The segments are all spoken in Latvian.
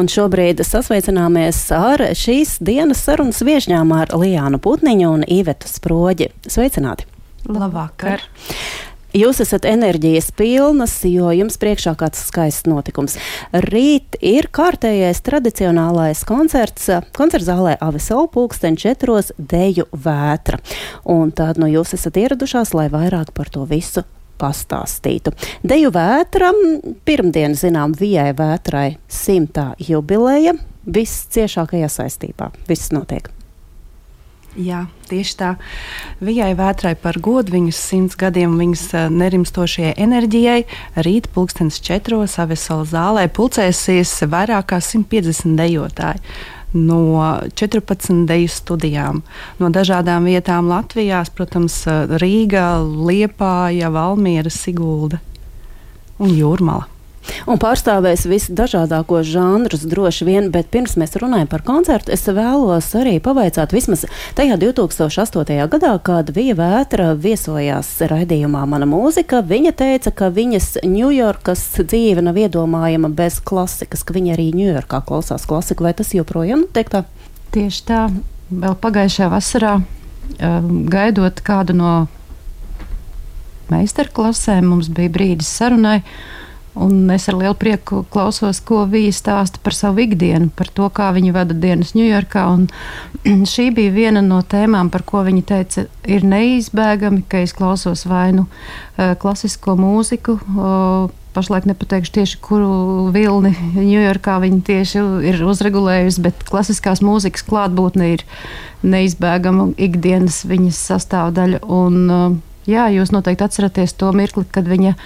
Un šobrīd sasveicināmies ar šīs dienas sarunas viešņām ar Lijānu Putniņu un Īvetu Sproģi. Sveicināti! Labvakar! Jūs esat enerģijas pilnas, jo jums priekšā kāds skaists notikums. Rīt ir kārtējais tradicionālais koncerts koncerta zālē Avisola pulksten četros deju vētra. Un tad nu, jūs esat ieradušās, lai vairāk par to visu pastāstītu. Deju vētra, pirmdien zinām, Vijai vētrai simtā jubileja, viss ciešākajā saistībā. Viss notiek. Jā, tieši tā. Vijai vētrai par godu viņas simts gadiem, viņas nerimstošajai enerģijai. Rīt pulkstenis četros Avesola zālē pulcēsies vairāk kā 150 dejotāji. No 14 deju studijām, no dažādām vietām Latvijā, protams, Rīga, Liepāja, Valmiera, Sigulda un Jūrmala. Un pārstāvēs visdažādākos žanrus droši vien, bet pirms mēs runājam par koncertu, es vēlos arī pavaicāt vismaz tajā 2008. gadā, kad Vija Vētra viesojās raidījumā Mana mūzika, viņa teica, ka viņas Ņujorkas dzīve nav iedomājama bez klasikas, ka viņa arī Ņujorkā klausās klasiku, vai tas joprojām tiek tā? Tieši tā, vēl pagājušajā vasarā, um, gaidot kādu no meistarklasēm, mums bija brīdis sarunai. Un es ar lielu prieku klausos, ko viņa stāsta par savu ikdienu, par to, kā viņa vada dienas Ņujorkā. Šī bija viena no tēmām, par ko viņa teica, ir neizbēgami, ka es klausos vai nu eh, klasisko mūziku. Pašlaik nepateikšu tieši, kuru vilni Ņujorkā viņa tieši ir uzregulējusi, bet klasiskās mūzikas klātbūtne ir neizbēgama ikdienas viņas sastāvdaļa. Un, eh, jā, jūs noteikti atceraties to mirkli, kad viņa viņa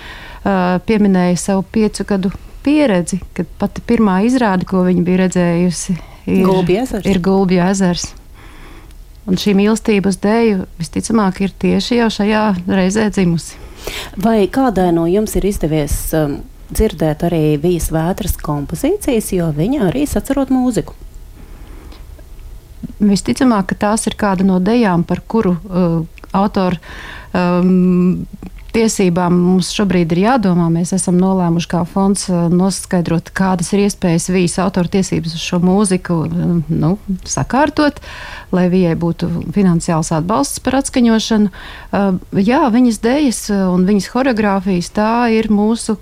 pieminēja savu piecu gadu pieredzi, kad pati pirmā izrāde, ko viņa bija redzējusi, ir Gulbja ezers. Ir Gulbja ezers. Un šī mīlestība uz dēļu visticamāk ir tieši jau šajā reizē dzimusi. Vai kādai no jums ir izdevies um, dzirdēt arī Vijas vētras kompozīcijas, jo viņa arī sacerot mūziku? Visticamāk, ka tās ir kāda no dejām, par kuru uh, autoru um, tiesībām mums šobrīd ir jādomā. Mēs esam nolēmuši kā fonds uh, noskaidrot, kādas ir iespējas vīzas autortiesības uz šo mūziku uh, nu, sakārtot, lai viņai būtu finansiāls atbalsts par atskaņošanu. Uh, jā, viņas dēļas un viņas choreogrāfijas tā ir mūsu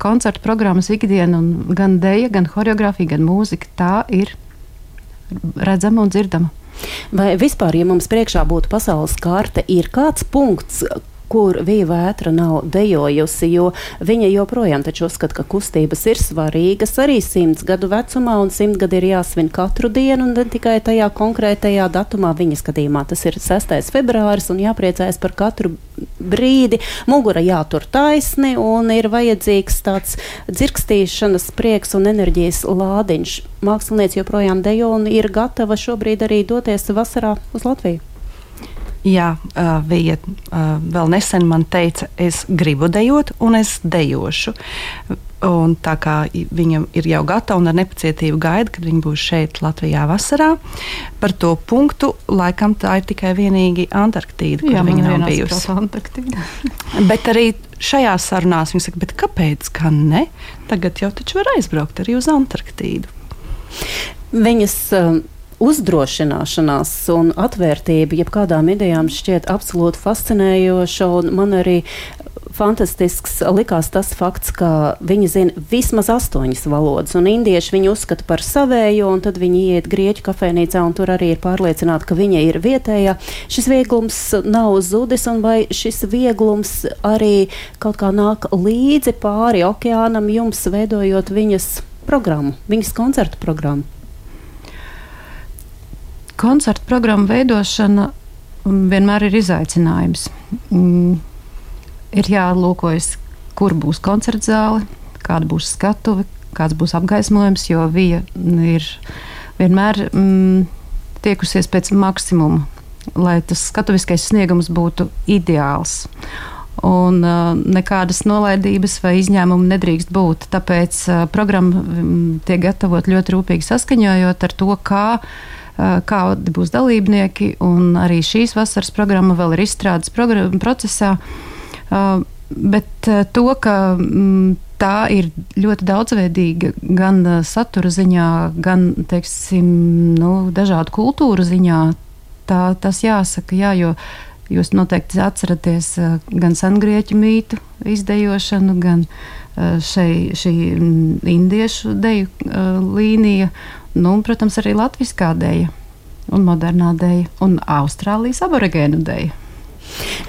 koncertu programmas ikdiena, un gan dēļa, gan choreogrāfija, gan mūzika tā ir redzama un dzirdama. Vai vispār, ja mums priekšā būtu pasaules karte, ir kāds punkts, kur Vija Vētra nav dejojusi, jo viņa joprojām taču uzskata, ka kustības ir svarīgas arī simts gadu vecumā, un simt gadi ir jāsvin katru dienu, un ne tikai tajā konkrētajā datumā viņa skatījumā. Tas ir 6. februāris, un jāpriecājas par katru brīdi. Mugura jātur taisni, un ir vajadzīgs tāds dzirkstīšanas prieks un enerģijas lādiņš. Mākslinieci joprojām dejo un ir gatava šobrīd arī doties vasarā uz Latviju. Jā, viņa vēl nesen man teica, es gribu dejot, un es dejošu. Un tā kā viņa ir jau gatava un ar nepacietību gaida, kad viņa būs šeit, Latvijā, vasarā, par to punktu laikam tā ir tikai vienīgi Antarktīda, kur Jā, viņa nav bijusi. bet arī šajās sarunās viņa saka, kāpēc gan ne? Tagad jau taču var aizbraukt arī uz Antarktīdu. Viņas um, uzdrošināšanās un atvērtība jebkādām idejām šķiet absolūti fascinējoša. Man arī fantastisks likās tas fakts, ka viņi zina vismaz astoņas valodas, un indieši viņu uzskata par savējo, un tad viņi iet grieķu kafejnīcā, un tur arī ir pārliecināti, ka viņa ir vietējā. Šis vieglums nav zudis, un vai šis vieglums arī kaut kā nāk līdzi pāri okeānam jums, veidojot viņas programmu, viņas koncertu programmu? Koncertu programmu veidošana mm, vienmēr ir izaicinājums. Mm, ir jālūkojas, kur būs koncerta zāle, kāda būs skatuve, kāds būs apgaismojums, jo viņa ir vienmēr mm, tiekusies pēc maksimuma, lai tas skatuviskais sniegums būtu ideāls. Un uh, nekādas nolaidības vai izņēmumu nedrīkst būt. Tāpēc uh, programma mm, tiek gatavot ļoti rūpīgi saskaņojot ar to, kā uh, kādi būs dalībnieki. Arī šīs vasaras programma vēl ir izstrādes procesā. Bet to, ka mm, tā ir ļoti daudzveidīga gan satura ziņā, gan teiksim, nu, dažādu kultūru ziņā. Tā, tas jāsaka, jā, jo jūs noteikti atceraties gan sengrieķu mītu izdejošanu, gan šai, šī indiešu deju līnija, nu, un, protams, arī latviskā deja un modernā deja un Austrālijas aborigēnu deja.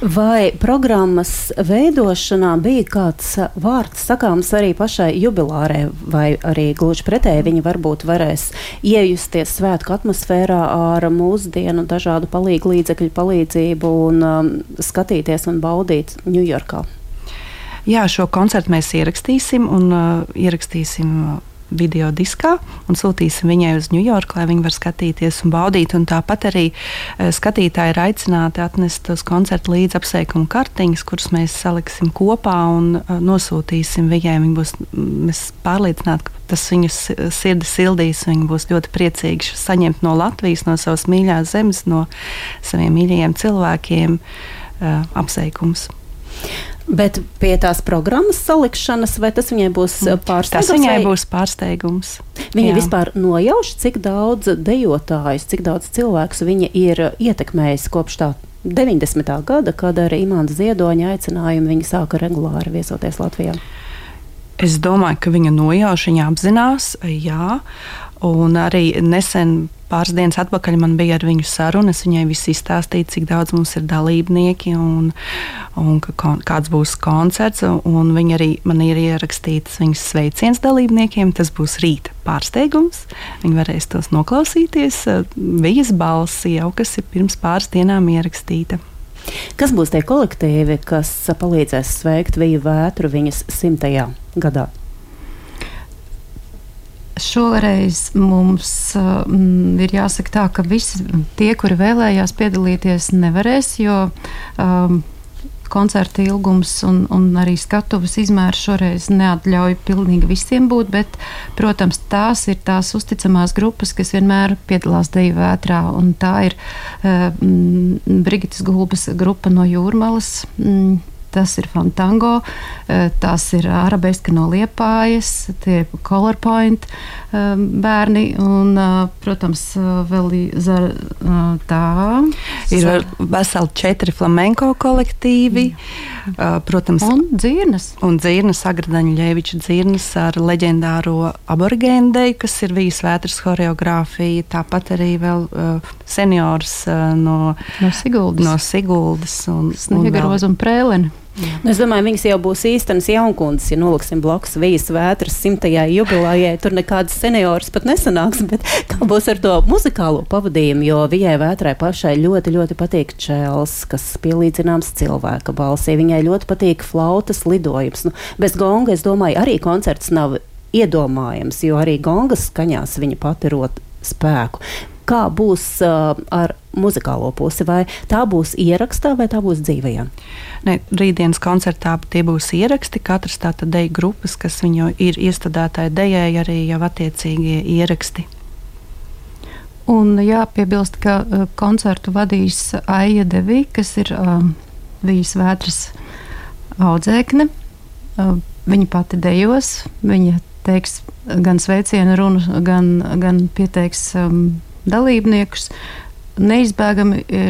Vai programmas veidošanā bija kāds vārds sakāms arī pašai jubilārē, vai arī gluži pretēji viņi varbūt varēs iejusties svētku atmosfērā ar mūsdienu dažādu palīgu līdzekļu palīdzību un um, skatīties un baudīt Ņujorkā? Jā, šo koncertu mēs ierakstīsim un uh, ierakstīsim video diskā un sūtīsim viņai uz Ņujorku, lai viņi var skatīties un baudīt. Un tāpat arī eh, skatītāji ir aicināti atnest tos koncertu līdzi apsveikumu kartiņas, kuras mēs saliksim kopā un eh, nosūtīsim viņai. Viņa būs, mēs pārliecināti, ka tas viņas sirdi sildīs. Viņi būs ļoti priecīgi saņemt no Latvijas, no savas mīļās zemes, no saviem mīļajiem cilvēkiem eh, apsveikumus. Bet pie tās programmas salikšanas, vai tas viņai būs pārsteigums? Tas viņai vai... būs pārsteigums. Viņa Jā. vispār nojauš, cik daudz dejotājus, cik daudz cilvēkus viņa ir ietekmējusi kopš tā 90. gada, kad ar Imants Ziedoņa aicinājumu viņa sāka regulāri viesoties Latvijā. Es domāju, ka viņa nojauš, viņa apzinās, jā, un arī nesen pāris dienas atpakaļ man bija ar viņu saruna. Es viņai visu izstāstīju, cik daudz mums ir dalībnieki un, un ka, kāds būs koncerts. Viņa arī man ir ierakstītas viņas sveiciens dalībniekiem. Tas būs rīta pārsteigums. Viņi varēs tos noklausīties. Viņas balss jau kas ir pirms pāris dienām ierakstīta. Kas būs tie kolektīvi, kas palīdzēs sveikt Viju vētru viņas simtajā gadā? Šoreiz mums um, ir jāsaka tā, ka visi tie, kuri vēlējās piedalīties, nevarēs, jo um, koncerta ilgums un, un arī skatuves izmērs šoreiz neatļauj pilnīgi visiem būt, bet, protams, tās ir tās uzticamās grupas, kas vienmēr piedalās deju vētrā, un tā ir uh, Brigitas Gulbas grupa no Jūrmalas. Mm, tas ir fantango, eh, tas ir arabeska no liepājas, tie ir color point eh, bērni un, eh, protams, vēl zar, tā. Ir veseli četri flamenko kolektīvi, mm. protams. Un dzirnas. Un dzirnas, Agradaņa Ļeviča dzirnas ar leģendāro aborigēnu deju, kas ir vijas vētras horeogrāfija, tāpat arī vēl seniors no, no Siguldas. No Siguldas un, Sniegaroz un, un Prēleni. Nu, es domāju, viņas jau būs īstenas jaunkundas, ja noliksim blakus vijas vētras simtajai jubilejai. Tur nekādas senioras pat nesanāks, bet kā būs ar to muzikālo pavadījumu, jo vijai vētrai pašai ļoti, ļoti patīk čēls, kas pielīdzināms cilvēka balsī. Viņai ļoti patīk flautas lidojums. Nu, bez gonga, es domāju, arī koncerts nav iedomājams, jo arī gongas skaņās viņa pati rot spēku kā būs uh, ar muzikālo pusi. Vai tā būs ierakstā vai tā būs dzīvajā? Ne, rītdienas koncertā tie būs ieraksti. Katrs tātad deju grupas, kas viņu ir iestādētāji dejai, arī jau attiecīgie ieraksti. Un jāpiebilst, ka uh, koncertu vadīs Aija Devī, kas ir um, Vijas vētras audzēkne. Uh, viņa pati dejos, viņa teiks gan sveicienu runu, gan, gan pieteiks um, dalībniekus, neizbēgami e,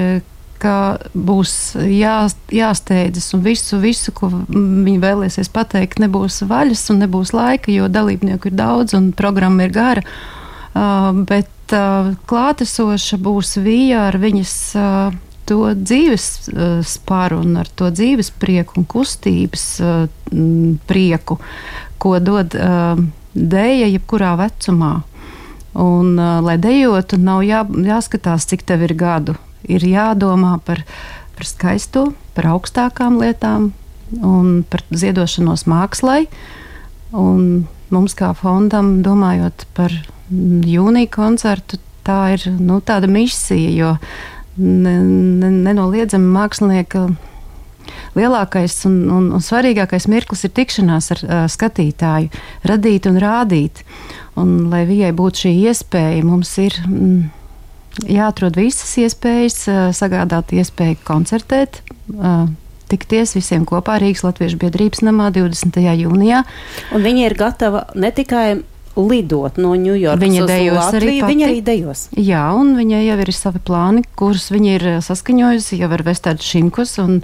ka būs jā, jāsteidzas un visu, visu, ko viņi vēlēsies pateikt, nebūs vaļas un nebūs laika, jo dalībnieku ir daudz un programma ir gara. Uh, bet uh, klātesoša būs vija ar viņas uh, to dzīves uh, spāru un ar to dzīves prieku un kustības uh, prieku, ko dod uh, dēja jebkurā vecumā. Un, lai dejotu, nav jā, jāskatās, cik tev ir gadu. Ir jādomā par, par skaisto, par augstākām lietām un par ziedošanos mākslai. Un mums, kā fondam, domājot par jūnija koncertu, tā ir nu, tāda misija, jo ne, ne, nenoliedzami mākslinieka lielākais un, un, un svarīgākais mirklis ir tikšanās ar uh, skatītāju, radīt un rādīt. Un, lai viņai būtu šī iespēja, mums ir mm, jāatrod visas iespējas, uh, sagādāt iespēju koncertēt. Uh, tikties visiem kopā Rīgas Latviešu biedrības namā 20. jūnijā. Un viņi ir gatava ne tikai lidot no Ņujorkas. Viņa dejos Latviju, arī pati. Viņa arī dejos. Jā, un viņai jau ir savi plāni, kurus viņa ir saskaņojusi jau ar Vestādu Šimkus un,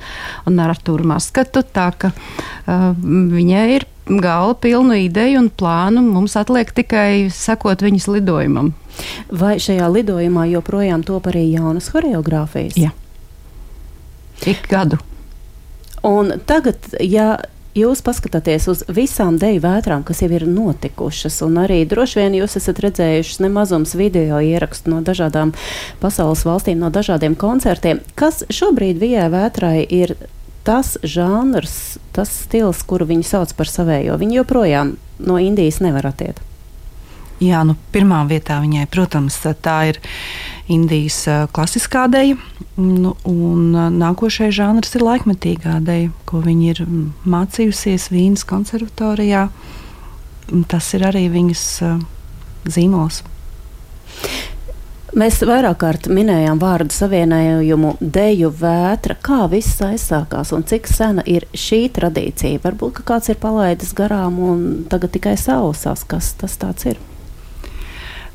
un ar Artūru Maskatu. Tā ka uh, viņai ir galva pilnu ideju un plānu. Mums atliek tikai sekot viņas lidojumam. Vai šajā lidojumā joprojām top arī jaunas choreogrāfijas? Jā. Ik gadu. Un tagad, ja jūs paskatāties uz visām deju vētrām, kas jau ir notikušas, un arī droši vien jūs esat redzējuši nemazums video ierakstu no dažādām pasaules valstīm, no dažādiem koncertiem, kas šobrīd vijai vētrai ir tas žanrs, tas stils, kuru viņi sauc par savējo. Viņi joprojām no Indijas nevar attiekt. Jā, nu, pirmā vietā viņai, protams, tā ir Indijas klasiskā deja. Nu, un nākošais žanrs ir laikmetīgā deja, ko viņa ir mācījusies Vīnas konservatorijā. Tas ir arī viņas zīmols. Mēs vairāk kārt minējām vārdu savienojumu deju vētra. Kā viss aizsākās un cik sena ir šī tradīcija? Varbūt kāds ir palaidis garām un tagad tikai sausās, kas tas ir.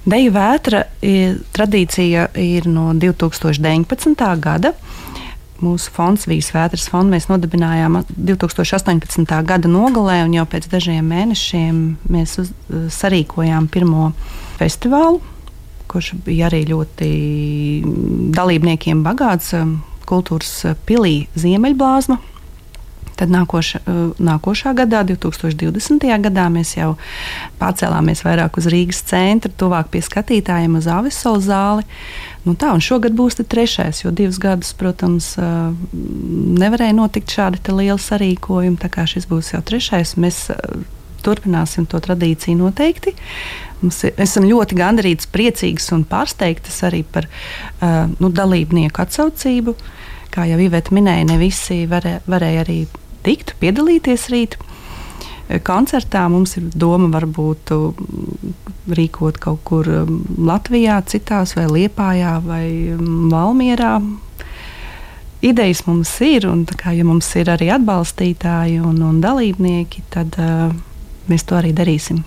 Deju vētra ir, tradīcija ir no 2019. gada. Mūsu fonds, Vīsas vētras fonds, mēs nodibinājām 2018. gada nogalē, un jau pēc dažiem mēnešiem mēs uz, sarīkojām pirmo festivālu, kurš bija arī ļoti dalībniekiem bagāts kultūras pilī Ziemeļblāzma Tad nākoša, uh, nākošā gadā, 2020. gadā, mēs jau pārcēlāmies vairāk uz Rīgas centru, tuvāk pie skatītājiem uz Avisola zāli. Nu tā, šogad būs trešais, jo divus gadus, protams, uh, nevarēja notikt šādi lieli sarīkojumi. Tā kā šis būs jau trešais, mēs uh, turpināsim to tradīciju noteikti. Ir, esam ļoti gandarīti, priecīgas un pārsteigtas arī par nu, dalībnieku atsaucību. Kā jau Iveta minēja, ne visi varē, varēja arī tikt, piedalīties rīt. Koncertā mums ir doma varbūt mm, rīkot kaut kur mm, Latvijā, citās vai Liepājā vai mm, Valmierā. Idejas mums ir, un kā, ja mums ir arī atbalstītāji un, un dalībnieki, tad uh, mēs to arī darīsim.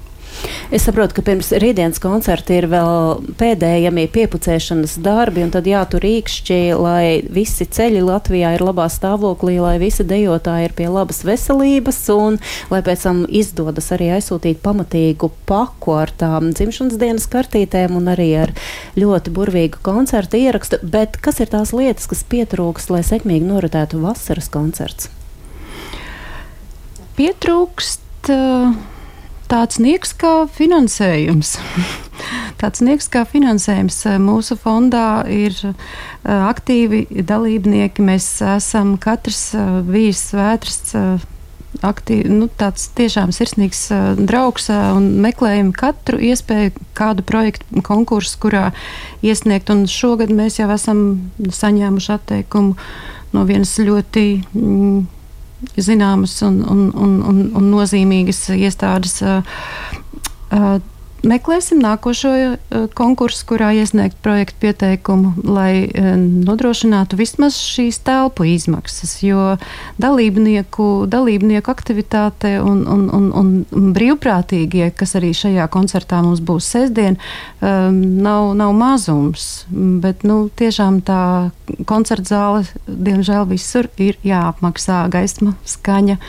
Es saprotu, ka pirms rītdienas koncerta ir vēl pēdējie piepucēšanas darbi, un tad jātur rīkšķi, lai visi ceļi Latvijā ir labā stāvoklī, lai visi dejotāji ir pie labas veselības, un lai pēc tam izdodas arī aizsūtīt pamatīgu paku ar tām dzimšanas dienas kartītēm un arī ar ļoti burvīgu koncertu ierakstu. Bet kas ir tās lietas, kas pietrūkst, lai sekmīgi noritētu vasaras koncerts? Pietrūkst. Uh tāds nieks kā finansējums. tāds nieks kā finansējums. Mūsu fondā ir uh, aktīvi dalībnieki. Mēs esam katrs uh, bijis vētras. Uh, aktīvi, nu, tāds tiešām sirsnīgs uh, draugs uh, un meklējam katru iespēju, kādu projektu konkursu, kurā iesniegt. Un šogad mēs jau esam saņēmuši atteikumu no vienas ļoti mm, zināmas un, un, un, un, un nozīmīgas iestādes. Uh, meklēsim nākošo uh, konkursu, kurā iesniegt projektu pieteikumu, lai uh, nodrošinātu vismaz šīs telpu izmaksas. Jo dalībnieku, dalībnieku aktivitāte un, un, un, un brīvprātīgie, kas arī šajā koncertā mums būs sestdien, um, nav, nav mazums. Bet nu, tiešām tā koncerta zāle, diemžēl, visur ir jāapmaksā gaisma, skaņa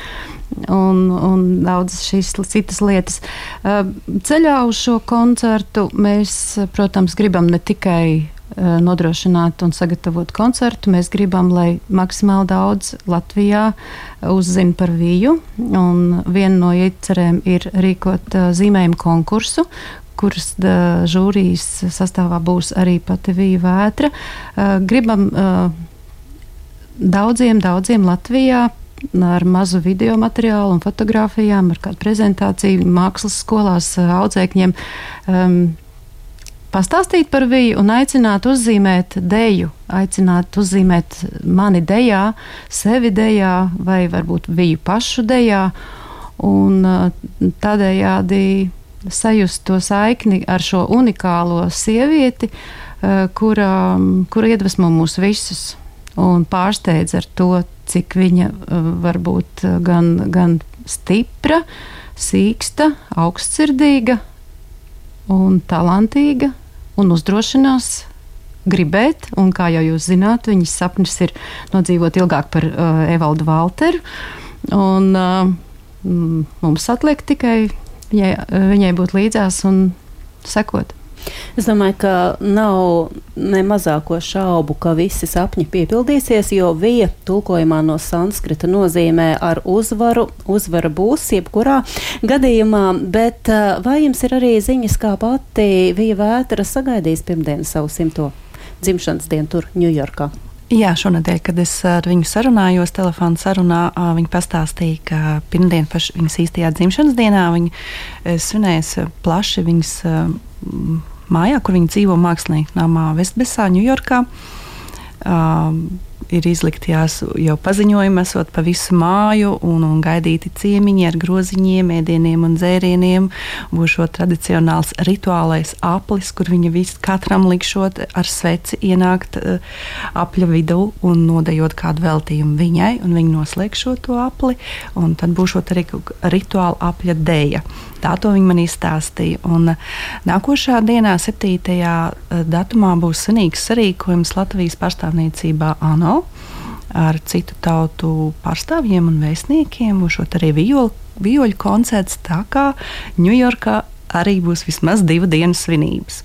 un, un daudzas šīs citas lietas. Ceļā uz šo koncertu mēs, protams, gribam ne tikai nodrošināt un sagatavot koncertu. Mēs gribam, lai maksimāli daudz Latvijā uzzina par viju. Viena no iecerēm ir rīkot zīmējumu konkursu, kuras žūrijas sastāvā būs arī pati Vija Vētra. Gribam daudziem, daudziem Latvijā ar mazu video materiālu un fotografijām, ar kādu prezentāciju mākslas skolās audzēkņiem. Um, pastāstīt par viņu un aicināt uzzīmēt deju, aicināt uzzīmēt mani dejā, sevi dejā vai varbūt viņu pašu dejā. Un tādējādi sajust to saikni ar šo unikālo sievieti, kura, kura iedvesmo mūs visus un pārsteidz ar to cik viņa var būt gan, gan stipra, sīksta, augstsirdīga un talantīga un uzdrošinās gribēt, un kā jau jūs zināt, viņas sapnis ir nodzīvot ilgāk par uh, Evaldu Valteru. Un, uh, mums atliek tikai viņai, viņai būt līdzās un sekot. Es domāju, ka nav ne mazāko šaubu, ka visi sapņi piepildīsies, jo vija tulkojumā no sanskrita nozīmē ar uzvaru. Uzvara būs jebkurā gadījumā, bet vai jums ir arī ziņas, kā pati vija vētra sagaidīs pirmdienu savu simto dzimšanas dienu tur Ņujorkā? Jā, šonadēļ, kad es ar viņu sarunājos, telefona sarunā, viņa pastāstīja, ka pirmdien, viņas īstajā dzimšanas dienā, viņa svinēs plaši viņas mājā, kur viņa dzīvo mākslinieka namā Vestbesā, Ņujorkā. Um, ir izliktījās jau paziņojumi, esot pa visu māju un, un gaidīti ciemiņi ar groziņiem, ēdieniem un dzērieniem. Būs šo tradicionāls rituālais aplis, kur viņa vis, katram likšot ar sveci ienākt uh, apļa vidū un nodejot kādu veltījumu viņai, un viņa noslēgšot to apli, un tad būs arī rituāla apļa dēja. Tā to viņa man izstāstīja. Un nākošā dienā, 7. Eh, datumā, būs senīgs sarīkojums Latvijas pārstāvniecībā ANO ar citu tautu pārstāvjiem un vēstniekiem. Būs arī vijoļu, vijoļu koncerts, tā kā Ņujorkā arī būs vismaz divu dienu svinības.